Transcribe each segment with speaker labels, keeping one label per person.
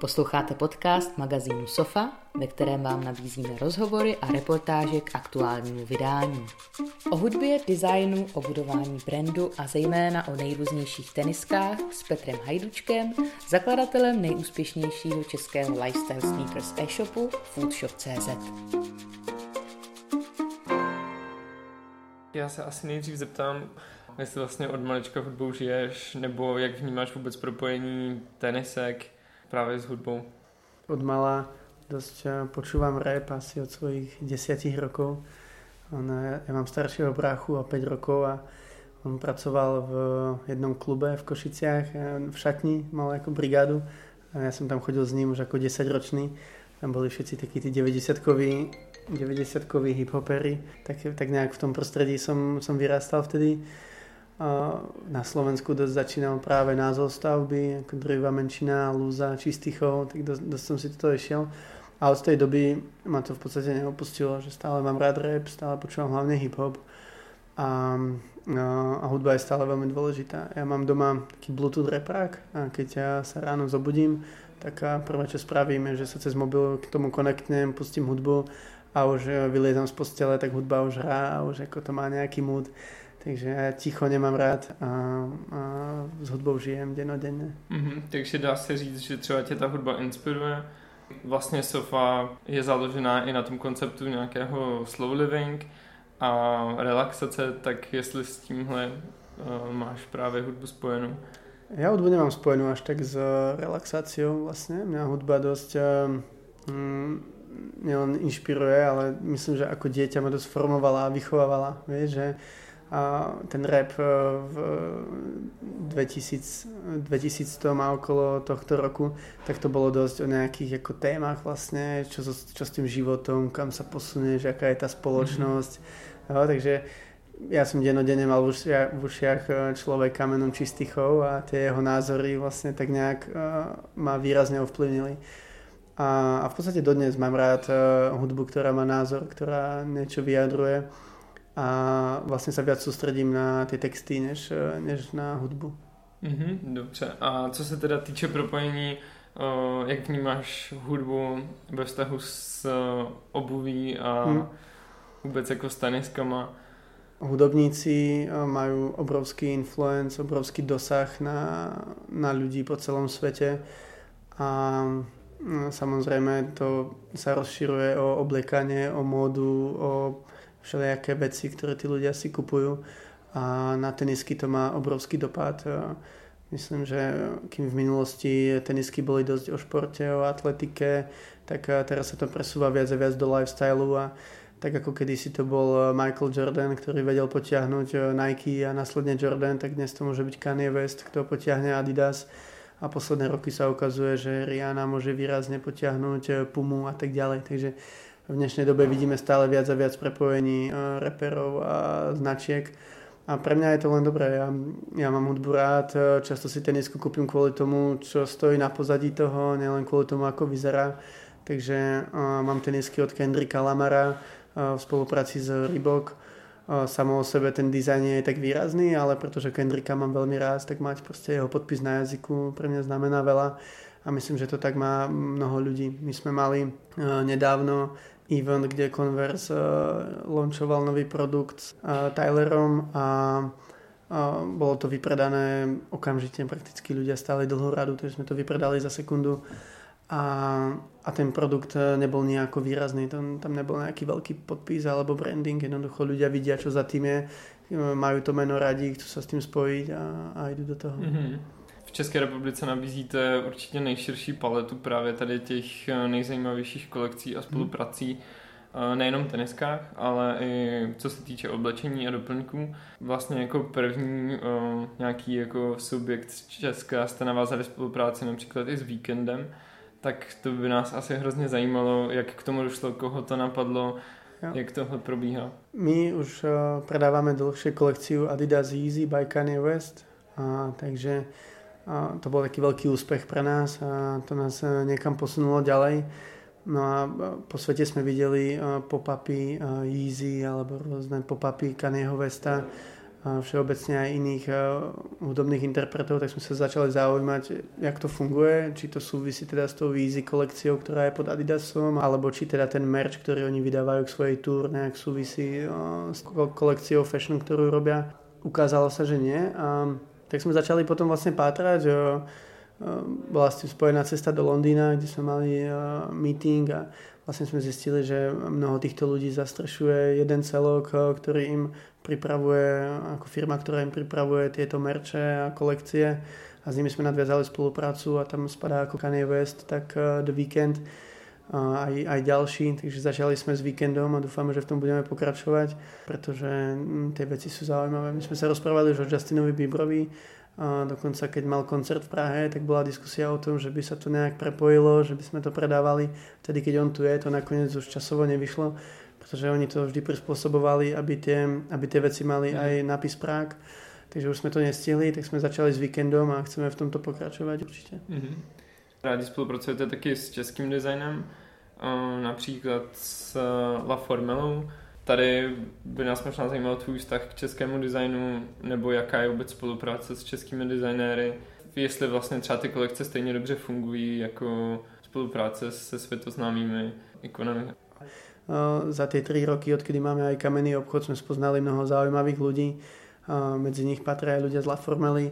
Speaker 1: Posloucháte podcast magazínu Sofa, ve kterém vám nabízíme rozhovory a reportáže k aktuálnímu vydání. O hudbě, designu, o budování brandu a zejména o nejrůznějších teniskách s Petrem Hajdučkem, zakladatelem nejúspěšnějšího českého lifestyle sneakers e-shopu Foodshop.cz.
Speaker 2: Já se asi nejdřív zeptám, jestli vlastně od malička hudbou žiješ, nebo jak vnímáš vůbec propojení tenisek právě s hudbou?
Speaker 3: Od mala dosť eh, počúvam rap asi od svojich desiatich rokov. On, eh, ja mám staršieho bráchu o 5 rokov a on pracoval v jednom klube v Košiciach, eh, v šatni, mal ako brigádu. A ja som tam chodil s ním už ako 10 ročný. Tam boli všetci takí tí 90-koví 90-koví hiphopery, tak, tak nejak v tom prostredí som, som vyrastal vtedy. Na Slovensku dosť začínal práve názov stavby, ako Drvivá menšina, Lúza, Čistichov, tak dosť, dosť som si toto išiel. A od tej doby ma to v podstate neopustilo, že stále mám rád rap, stále počúvam hlavne hip-hop a, a hudba je stále veľmi dôležitá. Ja mám doma taký Bluetooth reprák a keď ja sa ráno zobudím, tak prvé, čo spravíme, že sa cez mobil k tomu konektnem, pustím hudbu a už vyliezam z postele, tak hudba už hrá a už ako to má nejaký mood. Takže ticho nemám rád a, a s hudbou žijem denodenne.
Speaker 2: Mm-hmm, takže dá se říct, že třeba tě ta hudba inspiruje. Vlastně Sofa je založená i na tom konceptu nějakého slow living a relaxace, tak jestli s tímhle uh, máš právě hudbu spojenou?
Speaker 3: Ja hudbu nemám spojenú až tak s relaxáciou vlastne. Mňa hudba dosť um, nielen inšpiruje, ale myslím, že ako dieťa ma dosť formovala a vychovávala. Vieš, že a ten rap e, v 2000, 2100 a okolo tohto roku, tak to bolo dosť o nejakých ako témach vlastne, čo, so, čo s tým životom, kam sa posunieš, aká je tá spoločnosť. Mm-hmm. No, takže ja som denodenne mal v ušiach, v ušiach e, človek kamenom čistýchov a tie jeho názory vlastne tak nejak uh, ma výrazne ovplyvnili. A, a v podstate dodnes mám rád uh, hudbu, ktorá má názor, ktorá niečo vyjadruje a vlastně se viac soustředím na ty texty, než, než na hudbu.
Speaker 2: Mm-hmm, dobře. A co se teda týče propojení, uh, jak vnímáš hudbu ve vztahu s uh, obuví a hmm. vůbec jako s teniskama?
Speaker 3: Hudobníci mají obrovský influence, obrovský dosah na, na ľudí po celom svete a samozrejme to sa rozširuje o oblekanie, o módu, o všelijaké veci, ktoré tí ľudia si kupujú a na tenisky to má obrovský dopad. Myslím, že kým v minulosti tenisky boli dosť o športe, o atletike, tak teraz sa to presúva viac a viac do lifestylu a tak ako kedysi to bol Michael Jordan, ktorý vedel potiahnuť Nike a následne Jordan, tak dnes to môže byť Kanye West, kto potiahne Adidas a posledné roky sa ukazuje, že Rihanna môže výrazne potiahnuť Pumu a tak ďalej. Takže v dnešnej dobe vidíme stále viac a viac prepojení uh, reperov a značiek. A pre mňa je to len dobré. Ja, ja mám hudbu rád, často si tenisku kúpim kvôli tomu, čo stojí na pozadí toho, nielen kvôli tomu, ako vyzerá. Takže uh, mám tenisky od Kendricka Lamara uh, v spolupráci s Reebok. Uh, samo o sebe ten dizajn nie je tak výrazný, ale pretože Kendricka mám veľmi rád, tak mať proste jeho podpis na jazyku pre mňa znamená veľa a myslím, že to tak má mnoho ľudí. My sme mali uh, nedávno event, kde Converse uh, launchoval nový produkt s uh, Tylerom a uh, bolo to vypredané okamžite, prakticky ľudia stáli dlhú radu, takže sme to vypredali za sekundu a, a ten produkt nebol nejako výrazný, tam, tam nebol nejaký veľký podpis alebo branding, jednoducho ľudia vidia, čo za tým je, majú to meno radi, chcú sa s tým spojiť a, a idú do toho. Mm-hmm.
Speaker 2: V České republice nabízíte určitě nejširší paletu právě tady těch eh, nejzajímavějších kolekcí a spoluprací. Hmm. Nejenom teniskách, ale i co se týče oblečení a doplňků. Vlastně jako první uh, nějaký jako subjekt z Česka jste navázali spolupráci například i s Víkendem, tak to by nás asi hrozně zajímalo, jak k tomu došlo, koho to napadlo, jo. jak tohle probíhá.
Speaker 3: My už uh, predáváme dlhšie kolekciu Adidas Yeezy by Kanye West, uh, takže a to bol taký veľký úspech pre nás a to nás e, niekam posunulo ďalej. No a po svete sme videli e, pop-upy e, Yeezy alebo rôzne pop-upy Kanyeho Vesta všeobecne aj iných hudobných interpretov, tak sme sa začali zaujímať, jak to funguje, či to súvisí teda s tou Easy kolekciou, ktorá je pod Adidasom, alebo či teda ten merch, ktorý oni vydávajú k svojej túr, nejak súvisí s kolekciou fashion, ktorú robia. Ukázalo sa, že nie. A tak sme začali potom vlastne pátrať. Bola s tým spojená cesta do Londýna, kde sme mali meeting a vlastne sme zistili, že mnoho týchto ľudí zastrešuje jeden celok, ktorý im pripravuje, ako firma, ktorá im pripravuje tieto merče a kolekcie a s nimi sme nadviazali spoluprácu a tam spadá ako Kanye West, tak The Weeknd aj, aj ďalší, takže začali sme s víkendom a dúfame, že v tom budeme pokračovať, pretože hm, tie veci sú zaujímavé. My sme sa rozprávali už o Justinovi Bieberovi, a dokonca keď mal koncert v Prahe, tak bola diskusia o tom, že by sa to nejak prepojilo, že by sme to predávali vtedy, keď on tu je, to nakoniec už časovo nevyšlo, pretože oni to vždy prispôsobovali, aby tie, aby tie veci mali mhm. aj napis Prák. Takže už sme to nestihli, tak sme začali s víkendom a chceme v tomto pokračovať určitě. Mm-hmm.
Speaker 2: Rádi spolupracujete taky s českým designem, například s La Formelou. Tady by nás možná zajímal tvůj vztah k českému designu, nebo jaká je vůbec spolupráce s českými designéry, jestli vlastně třeba ty kolekce stejně dobře fungují jako spolupráce se světoznámými ikonami.
Speaker 3: Za tie tri roky, odkedy máme aj kamenný obchod, sme spoznali mnoho zaujímavých ľudí. Medzi nich patria aj ľudia z La Formely.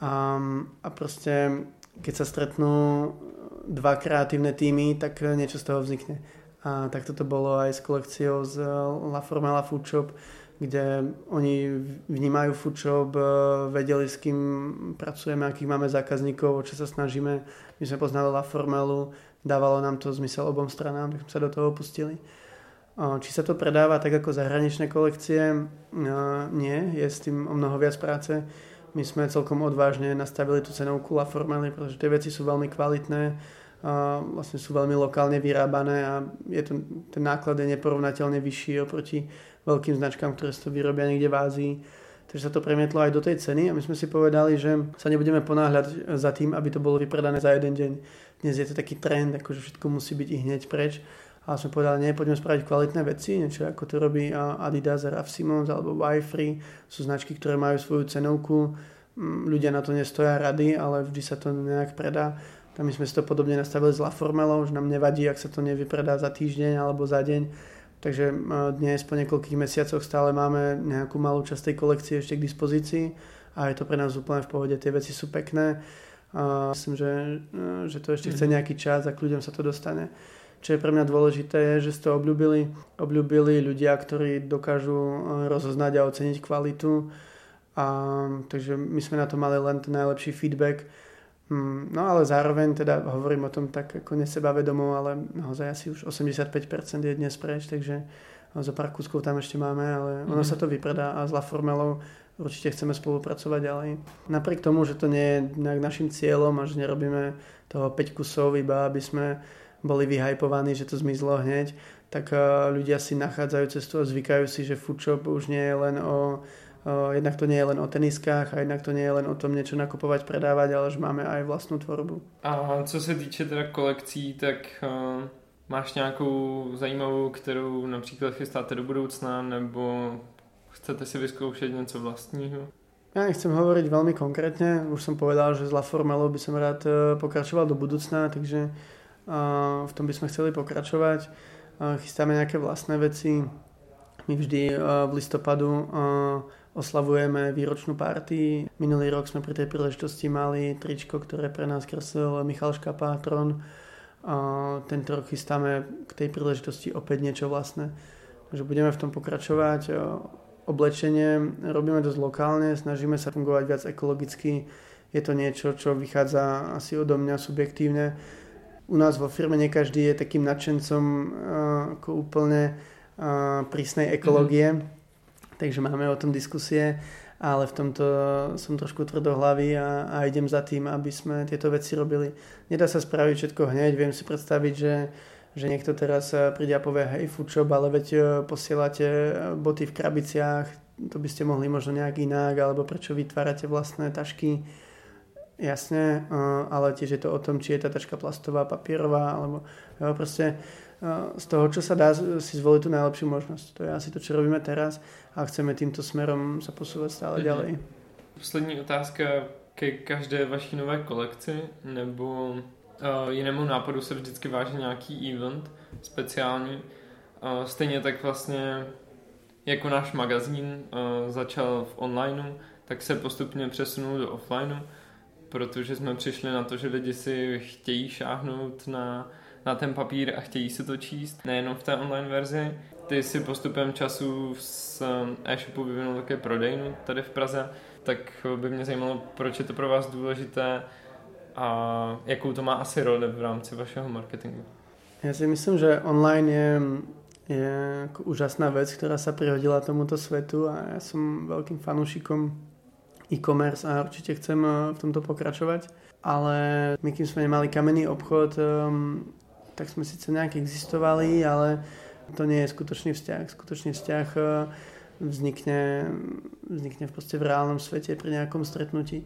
Speaker 3: A, a proste, keď sa stretnú dva kreatívne týmy, tak niečo z toho vznikne. A tak toto bolo aj s kolekciou z La Formela Food kde oni vnímajú Food vedeli s kým pracujeme, akých máme zákazníkov, o čo sa snažíme. My sme poznali La Formelu, dávalo nám to zmysel obom stranám, tak sme sa do toho pustili. Či sa to predáva tak ako zahraničné kolekcie? Nie, je s tým o mnoho viac práce. My sme celkom odvážne nastavili tú cenovku La Formely, pretože tie veci sú veľmi kvalitné, vlastne sú veľmi lokálne vyrábané a je to, ten náklad je neporovnateľne vyšší oproti veľkým značkám, ktoré sa to vyrobia niekde v Ázii. Takže sa to premietlo aj do tej ceny a my sme si povedali, že sa nebudeme ponáhľať za tým, aby to bolo vypredané za jeden deň. Dnes je to taký trend, akože všetko musí byť i hneď preč a sme povedali, nie, poďme spraviť kvalitné veci, niečo ako to robí Adidas, Raf Simons alebo Wi-Free. Sú značky, ktoré majú svoju cenovku, mm, ľudia na to nestoja rady, ale vždy sa to nejak predá. Tam my sme si to podobne nastavili s La Formelou, že nám nevadí, ak sa to nevypredá za týždeň alebo za deň. Takže dnes po niekoľkých mesiacoch stále máme nejakú malú časť tej kolekcie ešte k dispozícii a je to pre nás úplne v pohode. Tie veci sú pekné. A myslím, že, že to ešte chce mhm. nejaký čas a k ľuďom sa to dostane. Čo je pre mňa dôležité je, že ste obľúbili, obľúbili ľudia, ktorí dokážu eh, rozoznať a oceniť kvalitu. A, takže my sme na to mali len ten najlepší feedback. Mm, no ale zároveň teda hovorím o tom tak ako nesebavedomo, ale naozaj asi už 85% je dnes preč, takže zo pár kúskov tam ešte máme, ale mm-hmm. ono mhm. sa to vypredá a s La Formelou určite chceme spolupracovať ďalej. Napriek tomu, že to nie je našim cieľom a že nerobíme toho 5 kusov iba, aby sme boli vyhypovaní, že to zmizlo hneď, tak eh, ľudia si nachádzajú cestu a zvykajú si, že foodshop už nie je len o, jednak to nie je len o teniskách a jednak to nie je len o tom niečo nakupovať, predávať, ale že máme aj vlastnú tvorbu.
Speaker 2: A co se týče teda kolekcí, tak uh, máš nějakou zajímavou, kterou například chystáte do budoucna, nebo chcete si vyzkoušet něco vlastního?
Speaker 3: Ja nechcem hovoriť veľmi konkrétne, už som povedal, že s La Formelou by som rád eh, pokračoval do budúcna, takže v tom by sme chceli pokračovať. Chystáme nejaké vlastné veci. My vždy v listopadu oslavujeme výročnú party. Minulý rok sme pri tej príležitosti mali tričko, ktoré pre nás kreslil Michal Škapátron. Tento rok chystáme k tej príležitosti opäť niečo vlastné. Takže budeme v tom pokračovať. Oblečenie robíme dosť lokálne, snažíme sa fungovať viac ekologicky. Je to niečo, čo vychádza asi odo mňa subjektívne u nás vo firme nie každý je takým nadšencom uh, ako úplne uh, prísnej ekológie, mm-hmm. takže máme o tom diskusie, ale v tomto som trošku tvrdohlavý a, a idem za tým, aby sme tieto veci robili. Nedá sa spraviť všetko hneď, viem si predstaviť, že že niekto teraz príde a povie hej foodshop, ale veď posielate boty v krabiciach, to by ste mohli možno nejak inak, alebo prečo vytvárate vlastné tašky jasne, ale tiež je to o tom, či je tá tačka plastová, papierová, alebo jo, proste z toho, čo sa dá, si zvoliť tú najlepšiu možnosť. To je asi to, čo robíme teraz a chceme týmto smerom sa posúvať stále mm-hmm. ďalej.
Speaker 2: Poslední otázka ke každé vaší nové kolekci nebo uh, jinému nápadu se vždycky váží nějaký event speciální. Uh, stejně tak vlastně jako náš magazín uh, začal v onlineu, tak se postupně přesunul do offlineu, protože jsme přišli na to, že lidi si chtějí šáhnout na, na ten papír a chtějí si to číst, nejenom v té online verzi. Ty si postupem času z e-shopu vyvinul také prodejnu tady v Praze, tak by mě zajímalo, proč je to pro vás důležité a jakou to má asi roli v rámci vašeho marketingu.
Speaker 3: Ja si myslím, že online je, je úžasná vec, ktorá sa prihodila tomuto svetu a ja som veľkým fanúšikom e-commerce a určite chcem eh, v tomto pokračovať. Ale my, kým sme nemali kamenný obchod, um, tak sme síce nejak existovali, ale to nie je skutočný vzťah. Skutočný vzťah uh, vznikne, vznikne v, v reálnom svete pri nejakom stretnutí.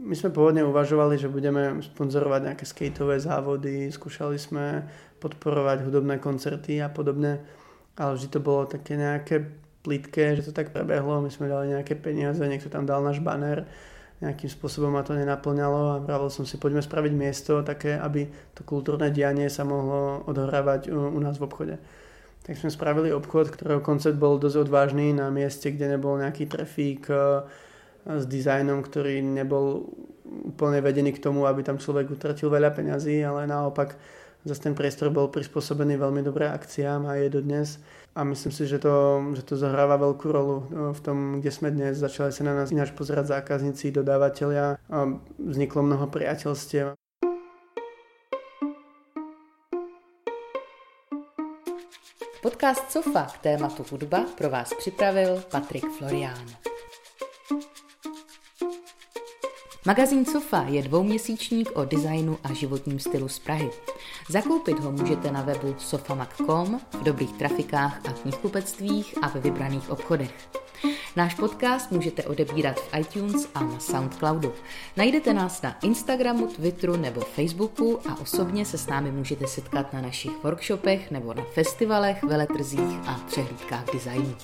Speaker 3: My sme pôvodne uvažovali, že budeme sponzorovať nejaké skateové závody, skúšali sme podporovať hudobné koncerty a podobne, ale vždy to bolo také nejaké plitké, že to tak prebehlo, my sme dali nejaké peniaze, niekto tam dal náš banner, nejakým spôsobom ma to nenaplňalo a vravil som si, poďme spraviť miesto také, aby to kultúrne dianie sa mohlo odohrávať u, u nás v obchode. Tak sme spravili obchod, ktorého koncept bol dosť odvážny na mieste, kde nebol nejaký trafík, s dizajnom, ktorý nebol úplne vedený k tomu, aby tam človek utratil veľa peňazí, ale naopak zase ten priestor bol prispôsobený veľmi dobré akciám a je do dnes. A myslím si, že to, že to zahráva veľkú rolu no, v tom, kde sme dnes. Začali sa na nás ináč pozerať zákazníci, dodávateľia a vzniklo mnoho priateľstiev.
Speaker 1: Podcast Sofa k tématu hudba pro vás připravil Patrik Florián. Magazín Sofa je dvouměsíčník o designu a životním stylu z Prahy. Zakoupit ho můžete na webu sofamag.com, v dobrých trafikách a knihkupectvích a ve vybraných obchodech. Náš podcast můžete odebírat v iTunes a na Soundcloudu. Najdete nás na Instagramu, Twitteru nebo Facebooku a osobně se s námi můžete setkat na našich workshopech nebo na festivalech, veletrzích a přehlídkách designu.